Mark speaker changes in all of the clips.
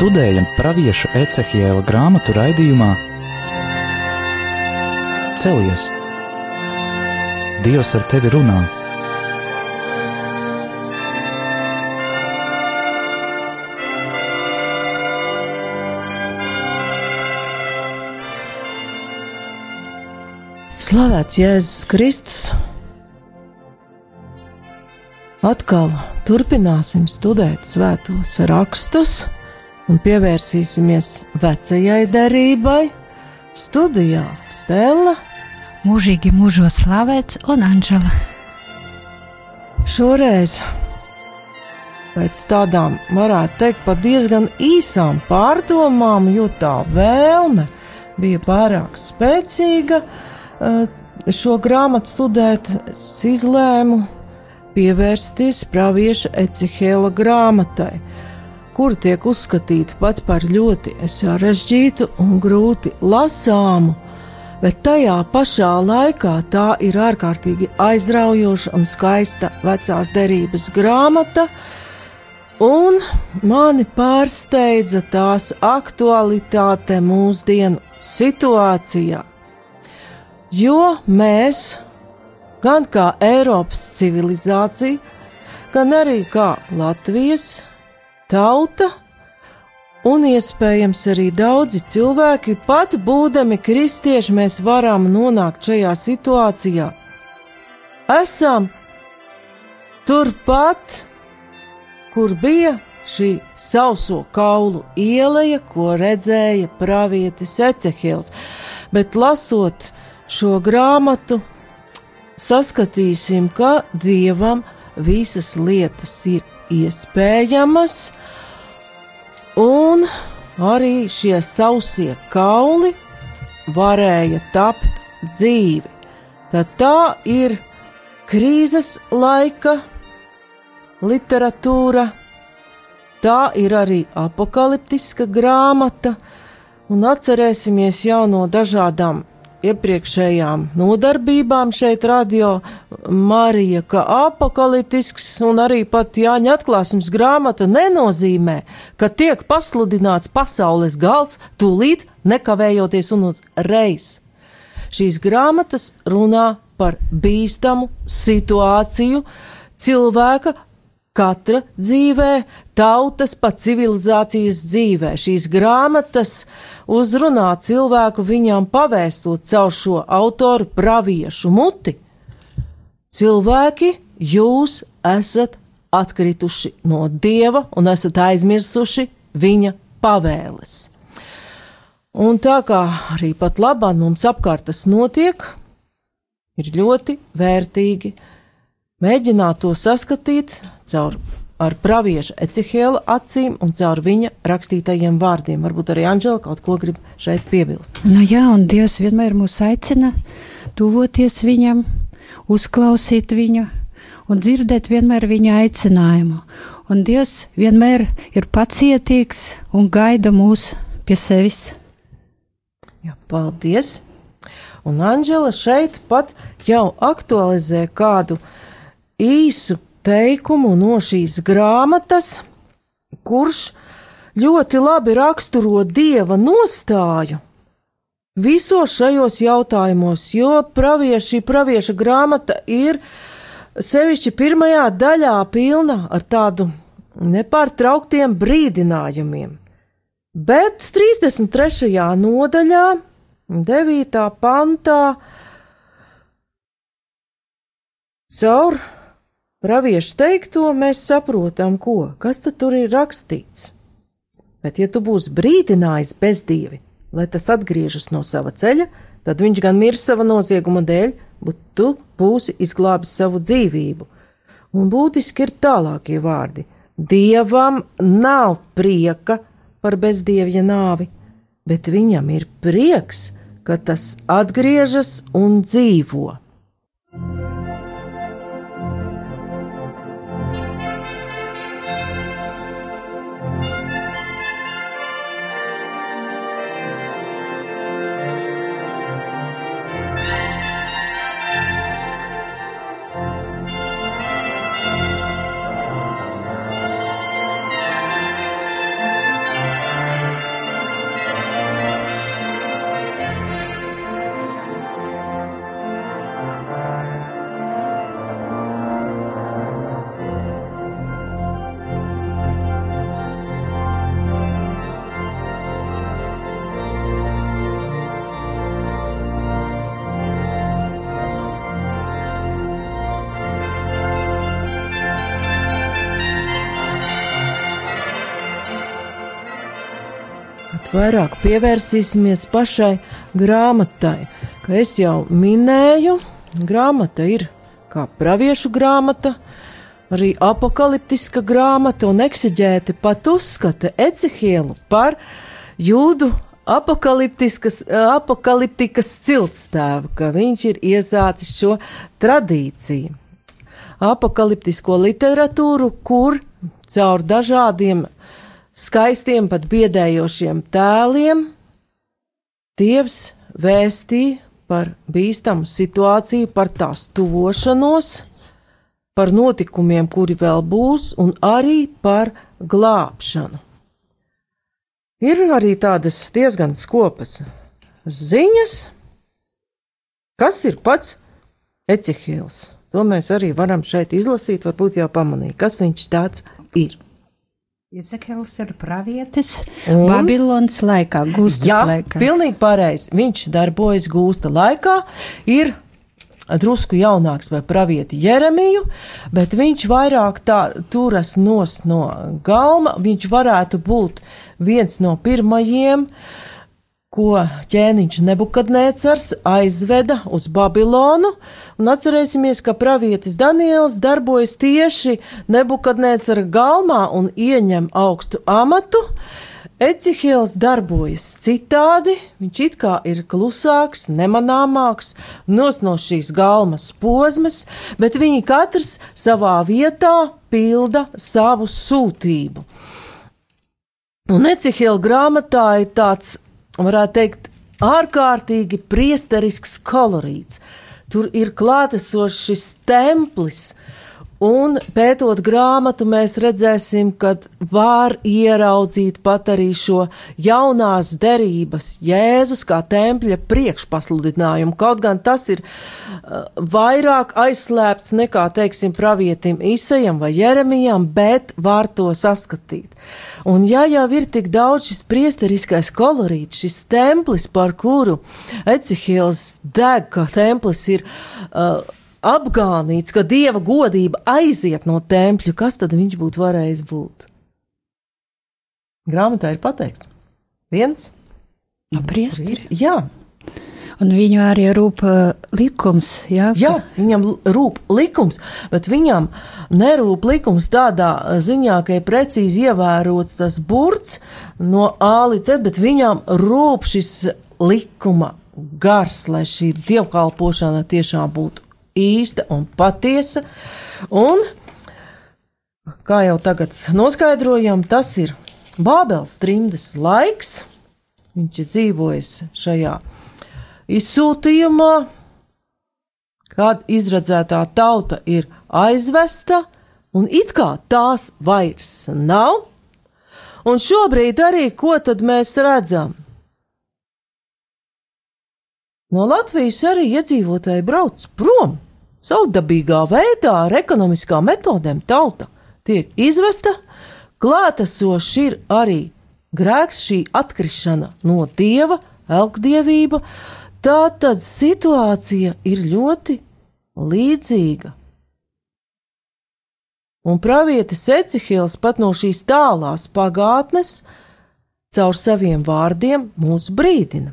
Speaker 1: Studējam pravieša Ecehiela grāmatu raidījumā Celies! Dievs ar tevi runā!
Speaker 2: Slavēts Jēzus Kristus! Atkal turpināsim studēt svētos rakstus un pievērsīsimies vecajai derībai. Studijā Stela,
Speaker 3: mūžīgi mūžos slavēts un Anģela.
Speaker 2: Šoreiz pēc tādām, varētu teikt, pat diezgan īsām pārdomām, jo tā vēlme bija pārāk spēcīga Eh, šo grāmatu studēt, es izlēmu pievērsties pravieša Ecihēla grāmatai, kur tiek uzskatīta pat par ļoti sarežģītu un grūti lasāmu, bet tajā pašā laikā tā ir ārkārtīgi aizraujoša un skaista vecās derības grāmata, un mani pārsteidza tās aktualitāte mūsdienu situācijā. Jo mēs, gan kā Eiropas civilizācija, gan arī kā Latvijas tauta, un iespējams arī daudzi cilvēki, pat būdami kristieši, mēs varam nonākt šajā situācijā. Esam turpat, kur bija šī sauso kaulu ieleja, ko redzēja pravietis Ecehils, bet lasot šo grāmatu, saskatīsim, ka dievam visas lietas ir iespējamas, un arī šie sausie kauli varēja tapt dzīvi. Tad tā ir krīzes laika literatūra, tā ir arī apakaliptiska grāmata, un atcerēsimies jau no dažādām iepriekšējām nodarbībām šeit radio Marija, ka apakaliptisks un arī pat Jāņa atklāsmes grāmata nenozīmē, ka tiek pasludināts pasaules gals tūlīt nekavējoties un uzreiz. Šīs grāmatas runā par bīstamu situāciju cilvēka katra dzīvē, tautas pa civilizācijas dzīvē. Šīs grāmatas uzrunā cilvēku viņam pavēstot caur šo autoru praviešu muti. Cilvēki, jūs esat atkrituši no dieva un esat aizmirsuši viņa pavēles. Un tā kā arī pat labāk mums apkārt tas notiek, ir ļoti vērtīgi mēģināt to saskatīt caur ar pravieša Ecihēla acīm un caur viņa rakstītajiem vārdiem. Varbūt arī Anģela kaut ko grib šeit piebilst.
Speaker 3: Nu jā, un Dievs vienmēr mūs aicina tuvoties viņam, uzklausīt viņu un dzirdēt vienmēr viņa aicinājumu. Un Dievs vienmēr ir pacietīgs un gaida mūs pie sevis.
Speaker 2: Jā, paldies! Un Anģela šeit pat jau aktualizē kādu īsu teikumu no šīs grāmatas, kurš ļoti labi raksturo dieva nostāju visos šajos jautājumos, jo pravieši, pravieša grāmata ir sevišķi pirmajā daļā pilna ar tādu nepārtrauktiem brīdinājumiem. Bet 33. nodaļā, 9. pantā, caur praviešu teikto mēs saprotam, ko, kas tad tur ir rakstīts. Bet, ja tu būsi brīdinājis bezdievi, lai tas atgriežas no sava ceļa, tad viņš gan mirs sava nozieguma dēļ, bet tu būsi izglābis savu dzīvību. Un būtiski ir tālākie vārdi. Dievam nav prieka par bezdievja nāvi, bet viņam ir prieks, ka tas atgriežas un dzīvo. Vairāk pievērsīsimies pašai grāmatai. Kā es jau minēju, grāmata ir kā praviešu grāmata, arī apakaliptiska grāmata, un eksigēti pat uzskata Ecihielu par jūdu apakaliptikas ciltstēvu, ka viņš ir iesācis šo tradīciju. Apakaliptisko literatūru, kur caur dažādiem skaistiem, pat biedējošiem tēliem, Dievs vēstīja par bīstamu situāciju, par tās tuvošanos, par notikumiem, kuri vēl būs, un arī par glābšanu. Ir arī tādas diezgan skopas ziņas, kas ir pats Ecehils. To mēs arī varam šeit izlasīt, varbūt jau pamanīt, kas viņš tāds ir.
Speaker 3: Iezekēls ir pravietis un? Babilonas laikā, gūstas Jā, laikā.
Speaker 2: Pilnīgi pareizi. Viņš darbojas gūsta laikā, ir drusku jaunāks par pravieti Jeremiju, bet viņš vairāk tā turas nos no galma. Viņš varētu būt viens no pirmajiem uh, ko ķēniņš Nebukadnēcars aizveda uz Babilonu, un atcerēsimies, ka pravietis Daniels darbojas tieši Nebukadnēcara galmā un ieņem augstu amatu. Ecihils darbojas citādi, viņš it kā ir klusāks, nemanāmāks, nos no šīs galmas posmas, bet viņi katrs savā vietā pilda savu sūtību. Un Ecihila grāmatā ir tāds varētu teikt, ārkārtīgi priesterisks kolorīts. Tur ir klātesošs šis templis, Un pētot grāmatu, mēs redzēsim, ka var ieraudzīt pat arī šo jaunās derības Jēzus kā tempļa priekšpasludinājumu. Kaut gan tas ir uh, vairāk aizslēpts nekā, teiksim, pravietim Isajam vai Jeremijam, bet var to saskatīt. Un ja jau ir tik daudz šis priesteriskais kolorīts, šis templis, par kuru Ecihils deg, ka templis ir uh, apgānīts, ka dieva godība aiziet no tempļa, kas tad viņš būtu varējis būt? Grāmatā ir pateikts, viens
Speaker 3: no priesteris.
Speaker 2: Jā.
Speaker 3: Un viņu arī rūp uh, likums. Jā,
Speaker 2: jā, viņam rūp likums, bet viņam nerūp likums tādā ziņā, ka ir precīzi ievērots tas burts no A līdz Z, bet viņam rūp šis likuma gars, lai šī dievkalpošana tiešām būtu īsta un patiesa. Un, kā jau tagad noskaidrojam, tas ir Bābeles trimdes laiks. Viņš ir dzīvojis šajā izsūtījumā, kad izredzētā tauta ir aizvesta, un it kā tās vairs nav. Un šobrīd arī ko tad mēs redzam? No Latvijas arī iedzīvotāji brauc prom. Savdabīgā veidā ar ekonomiskām metodēm tauta tiek izvesta, klātesošs ir arī grēks, šī atkrišana no dieva, elkdievība. Tā tad situācija ir ļoti līdzīga. Un pravietis Ecihils pat no šīs tālās pagātnes caur saviem vārdiem mūs brīdina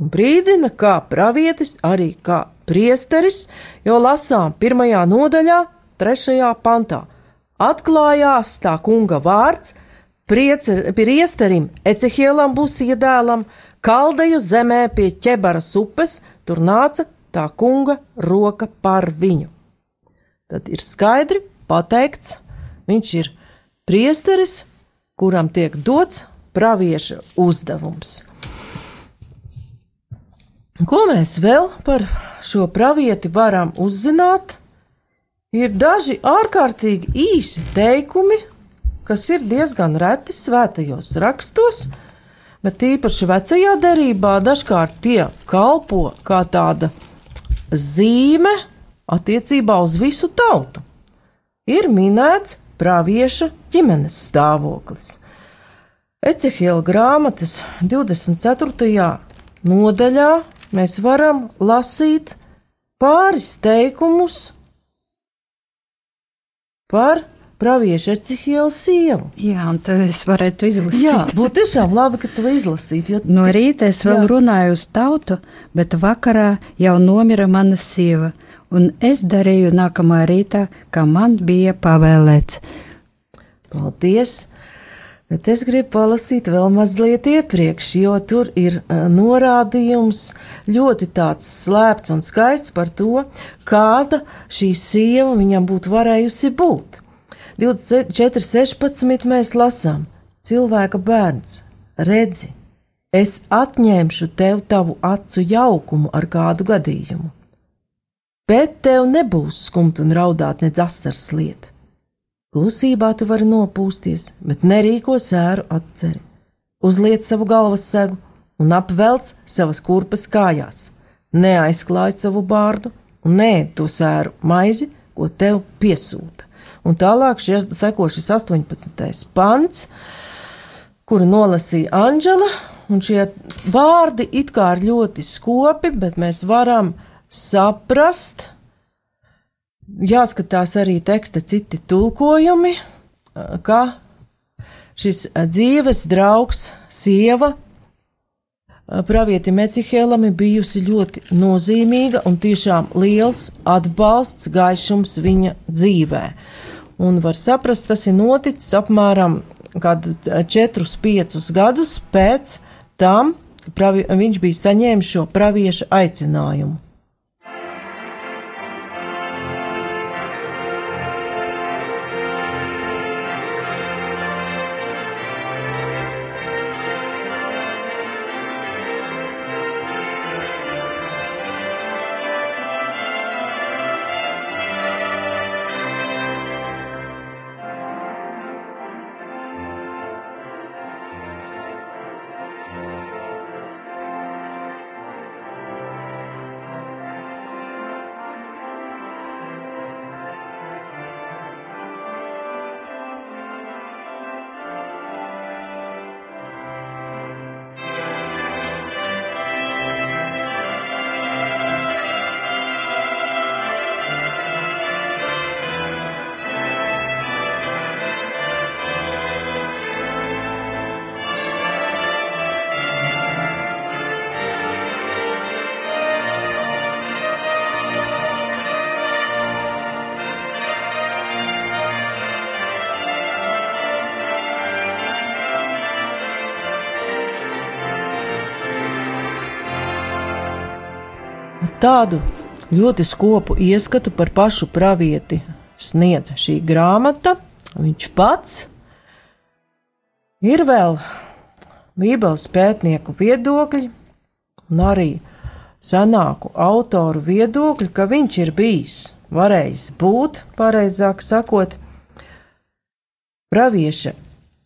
Speaker 2: un brīdina kā pravietis, arī kā priesteris, jo lasām pirmajā nodaļā, trešajā pantā. Atklājās tā kunga vārds, priesterim Ecehielam būs iedēlam, kaldeju zemē pie ķebaras upes, tur nāca tā kunga roka par viņu. Tad ir skaidri pateikts, viņš ir priesteris, kuram tiek dots pravieša uzdevums. Ko mēs vēl par šo pravieti varam uzzināt? Ir daži ārkārtīgi īsi teikumi, kas ir diezgan reti svētajos rakstos, bet īpaši vecajā derībā dažkārt tie kalpo kā tāda zīme attiecībā uz visu tautu. Ir minēts pravieša ģimenes stāvoklis. Ecehila grāmatas 24. nodaļā mēs varam lasīt pāris teikumus par pravieša Ecihiela sievu.
Speaker 3: Jā, un es varētu izlasīt.
Speaker 2: Jā, būtu tiešām labi, ka tu izlasītu. Jo...
Speaker 3: No rīta es vēl jā. runāju uz tautu, bet vakarā jau nomira mana sieva, un es darīju nākamā rītā, kā man bija pavēlēts.
Speaker 2: Paldies! Bet es gribu palasīt vēl mazliet iepriekš, jo tur ir uh, norādījums ļoti tāds slēpts un skaists par to, kāda šī sieva viņam būtu varējusi būt. 24.16. mēs lasām: Cilvēka bērns, redzi, es atņemšu tev tavu acu jaukumu ar kādu gadījumu, bet tev nebūs skumt un raudāt nedz asars lieta Klusībā tu vari nopūsties, bet nerīko sēru atceri. Uzliec savu galvas segu un apvelc savas kurpes kājās. Neaizklāj savu bārdu un neēd to sēru maizi, ko tev piesūta. Un tālāk šie, seko šis 18. pants, kuru nolasīja Anģela, un šie vārdi it kā ir ļoti skopi, bet mēs varam saprast, jāskatās arī teksta citi tulkojumi, ka šis dzīves draugs, sieva, pravieti Mecihēlam ir bijusi ļoti nozīmīga un tiešām liels atbalsts, gaišums viņa dzīvē. Un var saprast, tas ir noticis apmēram kādu 4-5 gadus pēc tam, kad viņš bija saņēmis šo pravieša aicinājumu. Tādu ļoti skopu ieskatu par pašu pravieti sniedz šī grāmata. Viņš pats ir vēl Bībeles pētnieku viedokļi un arī senāku autoru viedokļi, ka viņš ir bijis, varējis būt, pareizāk sakot, pravieša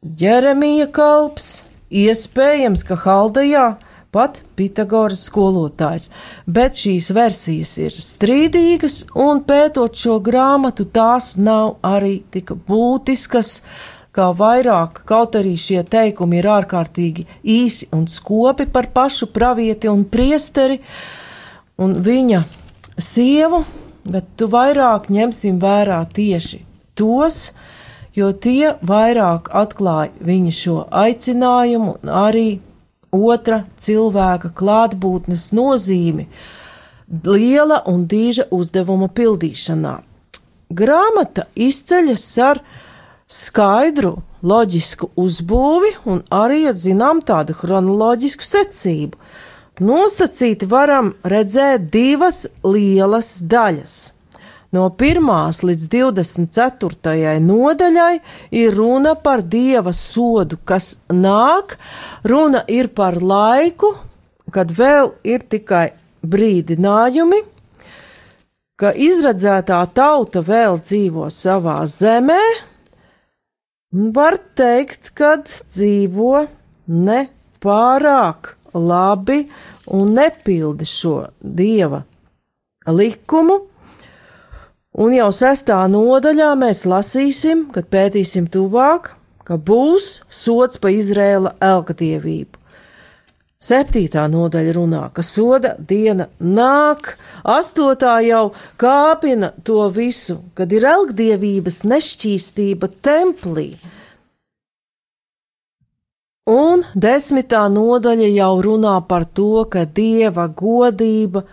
Speaker 2: Jeremija kalps, iespējams, ka Haldejā pat Pitagoras skolotājs, bet šīs versijas ir strīdīgas, un pētot šo grāmatu, tās nav arī tik būtiskas, kā vairāk, kaut arī šie teikumi ir ārkārtīgi īsi un skopi par pašu pravieti un priesteri un viņa sievu, bet tu vairāk ņemsim vērā tieši tos, jo tie vairāk atklāja viņa šo aicinājumu un arī otra cilvēka klātbūtnes nozīmi liela un dīža uzdevuma pildīšanā. Grāmata izceļas ar skaidru, loģisku uzbūvi un arī ar zinām tādu chronoloģisku secību. Nosacīti varam redzēt divas lielas daļas No 1 līdz 24 nodaļai ir runa par dieva sodu, kas nāk, runa ir par laiku, kad vēl ir tikai brīdinājumi, ka izredzētā tauta vēl dzīvo savā zemē, var teikt, ka dzīvo ne pārāk labi un nepildi šo dieva likumu Un jau sestā nodaļā mēs lasīsim, kad pētīsim tuvāk, ka būs sots pa Izrēla elkadievību. Septītā nodaļa runā, ka soda diena nāk, astotā jau kāpina to visu, kad ir elgdievības nešķīstība templī. Un desmitā nodaļa jau runā par to, ka dieva godība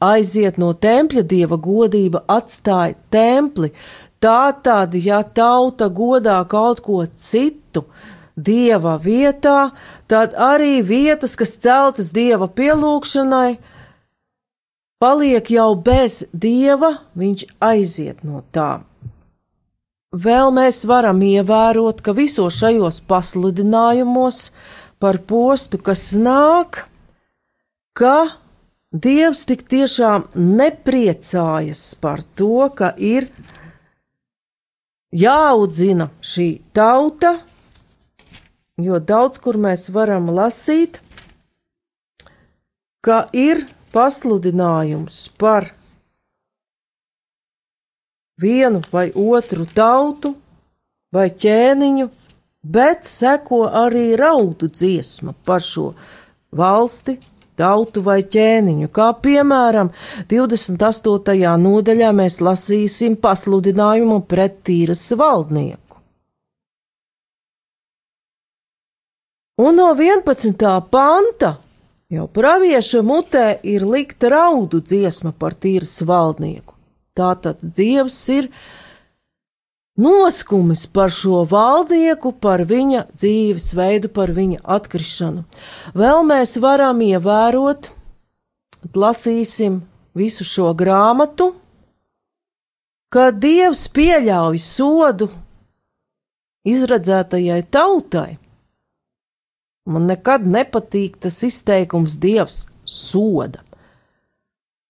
Speaker 2: aiziet no tempļa, dieva godība atstāja templi. Tātad, ja tauta godā kaut ko citu, dieva vietā, tad arī vietas, kas celtas dieva pielūgšanai, paliek jau bez dieva, viņš aiziet no tām. Vēl mēs varam ievērot, ka visos šajos pasludinājumos par postu, kas nāk, ka Dievs tik tiešām nepriecājas par to, ka ir jāaudzina šī tauta, jo daudz kur mēs varam lasīt, ka ir pasludinājums par vienu vai otru tautu vai ķēniņu, bet seko arī raudu dziesma par šo valsti, tautu vai ķēniņu, kā piemēram 28. nodaļā mēs lasīsim pasludinājumu pret tīras valdnieku. Un no 11. panta jau pravieša mutē ir likta raudu dziesma par tīras valdnieku. Tātad Dievs ir noskumis par šo valdnieku, par viņa dzīvesveidu, par viņa atkrišanu. Vēl mēs varam ievērot, lasīsim visu šo grāmatu, ka Dievs pieļauj sodu izredzētajai tautai Man nekad nepatīk tas izteikums Dievs soda.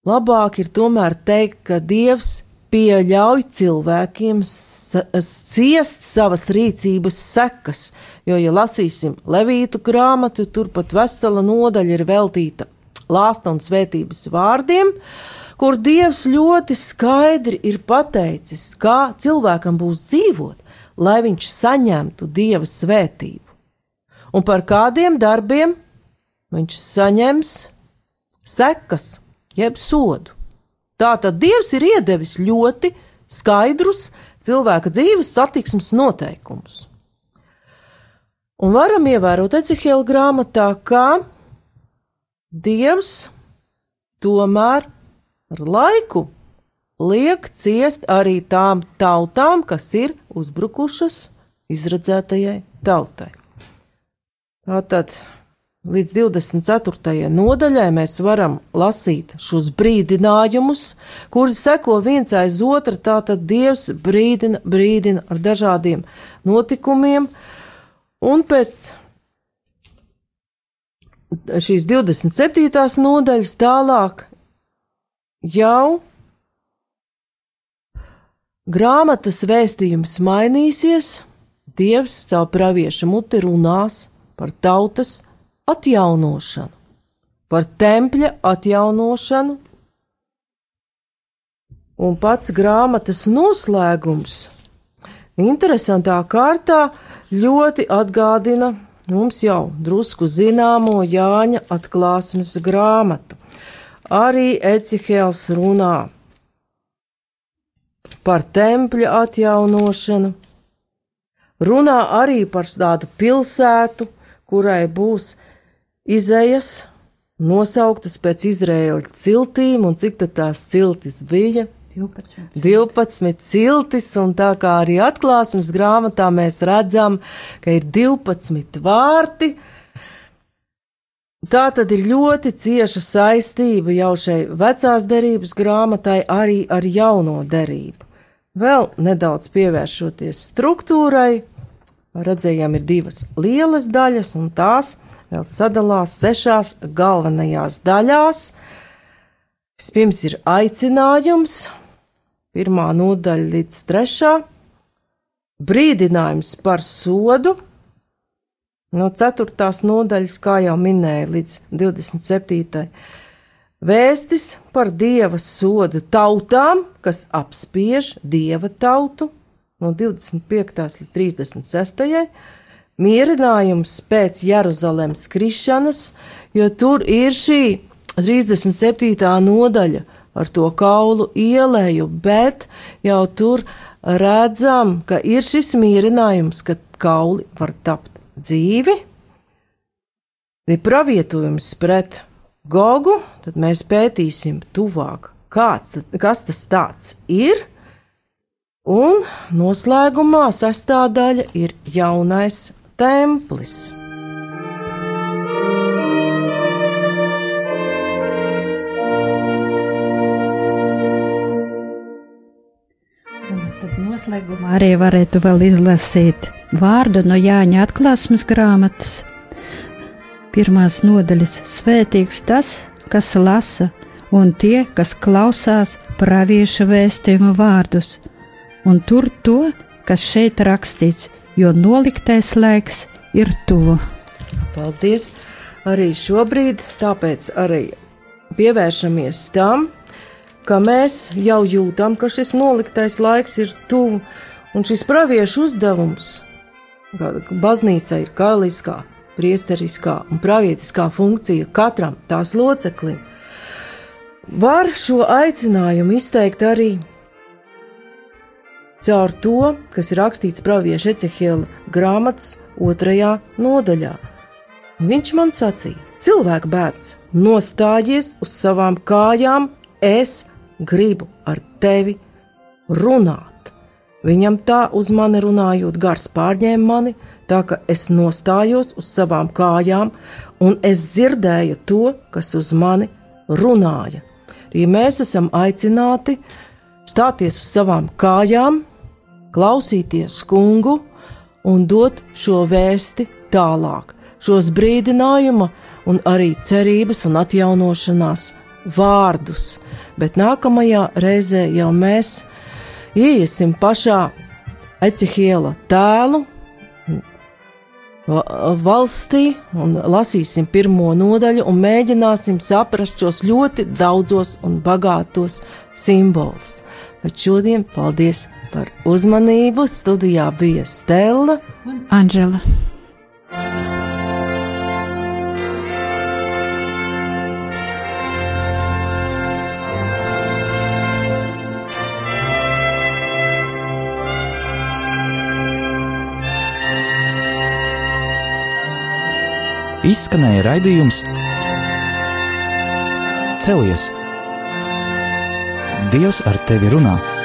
Speaker 2: Labāk ir tomēr teikt, ka Dievs pieļauj cilvēkiem ciest savas rīcības sekas, jo, ja lasīsim Levītu grāmatu, tur pat vesela nodaļa ir veltīta lāsta un svētības vārdiem, kur Dievs ļoti skaidri ir pateicis, kā cilvēkam būs dzīvot, lai viņš saņemtu Dieva svētību un par kādiem darbiem viņš saņems sekas, jeb sodu. Tātad Dievs ir iedevis ļoti skaidrus cilvēka dzīves satiksmes noteikumus. Un varam ievērot Ecehela grāmatā, ka Dievs tomēr ar laiku liek ciest arī tām tautām, kas ir uzbrukušas izredzētajai tautai. Tātad līdz 24. nodaļai mēs varam lasīt šos brīdinājumus, kuri seko viens aiz otra. Tātad Dievs brīdina, brīdina ar dažādiem notikumiem, un pēc šīs 27. nodaļas tālāk jau grāmatas vēstījums mainīsies, Dievs caur pravieša muti runās par tautas atjaunošanu, par tempļa atjaunošanu, un pats grāmatas noslēgums interesantā kārtā ļoti atgādina mums jau drusku zināmo Jāņa atklāsmes grāmatu. Arī Ecihēls runā par tempļa atjaunošanu, runā arī par tādu pilsētu, kurai būs izējas nosauktas pēc Izraēļa ciltīm, un cik tās ciltis bija? 12. 12 ciltis, un tā kā arī atklāsmes grāmatā mēs redzam, ka ir 12 vārti. Tā tad ir ļoti cieša saistība jau šai vecās derības grāmatai arī ar jauno derību. Vēl nedaudz pievēršoties struktūrai, redzējām, ir divas lielas daļas, un tās vēl sadalās sešās galvenajās daļās. Vispirms ir aicinājums, pirmā nodaļa līdz trešā, brīdinājums par sodu, no ceturtās nodaļas, kā jau minēju, līdz 27. Vēstis par dieva sodu tautām, kas apspiež dieva tautu, no 25. līdz 36. mierinājums pēc Jeruzalemes krišanas, jo tur ir šī 37. nodaļa ar to kaulu ielēju, bet jau tur redzam, ka ir šis mierinājums, ka kauli var tapt dzīvi. Ir pravietojums pret Gogu, tad mēs pētīsim tuvāk, kāds, tad, kas tas tāds ir. Un noslēgumā sastāvdaļa ir jaunais templis.
Speaker 3: Noslēgumā arī varētu vēl izlasīt vārdu no Jāņa atklāsmes grāmatas. Pirmās nodaļas - Svētīgs tas, kas lasa, un tie, kas klausās pravieša vēstījuma vārdus, un tur to, kas šeit rakstīts, jo noliktais laiks ir tuvu.
Speaker 2: Paldies! Arī šobrīd, tāpēc arī pievēršamies tam, ka mēs jau jūtam, ka šis noliktais laiks ir tuvu, un šis praviešu uzdevums, baznīca ir karaliskā, priesteriskā un pravietiskā funkcija katram tās loceklim, var šo aicinājumu izteikt arī caur to, kas ir rakstīts pravieša Ecehiela grāmatas otrajā nodaļā. Viņš man sacīja: Cilvēka bērns, nostājies uz savām kājām, es gribu ar tevi runāt. Viņam tā uz mani runājot, gars pārņēma mani, tā ka es nostājos uz savām kājām, un es dzirdēju to, kas uz mani runāja. Ja mēs esam aicināti stāties uz savām kājām, klausīties kungu un dot šo vēsti tālāk, šos brīdinājuma un arī cerības un atjaunošanās vārdus, bet nākamajā reizē jau mēs ieiesim pašā Ecihiela tēlu valstī un lasīsim pirmo nodaļu un mēģināsim saprast šos ļoti daudzos un bagātos simbolus. Bet šodien paldies par uzmanību. Studijā bija Stela
Speaker 3: un Anģela.
Speaker 1: Izskanēja raidījums Celies! Dievs ar tevi runā!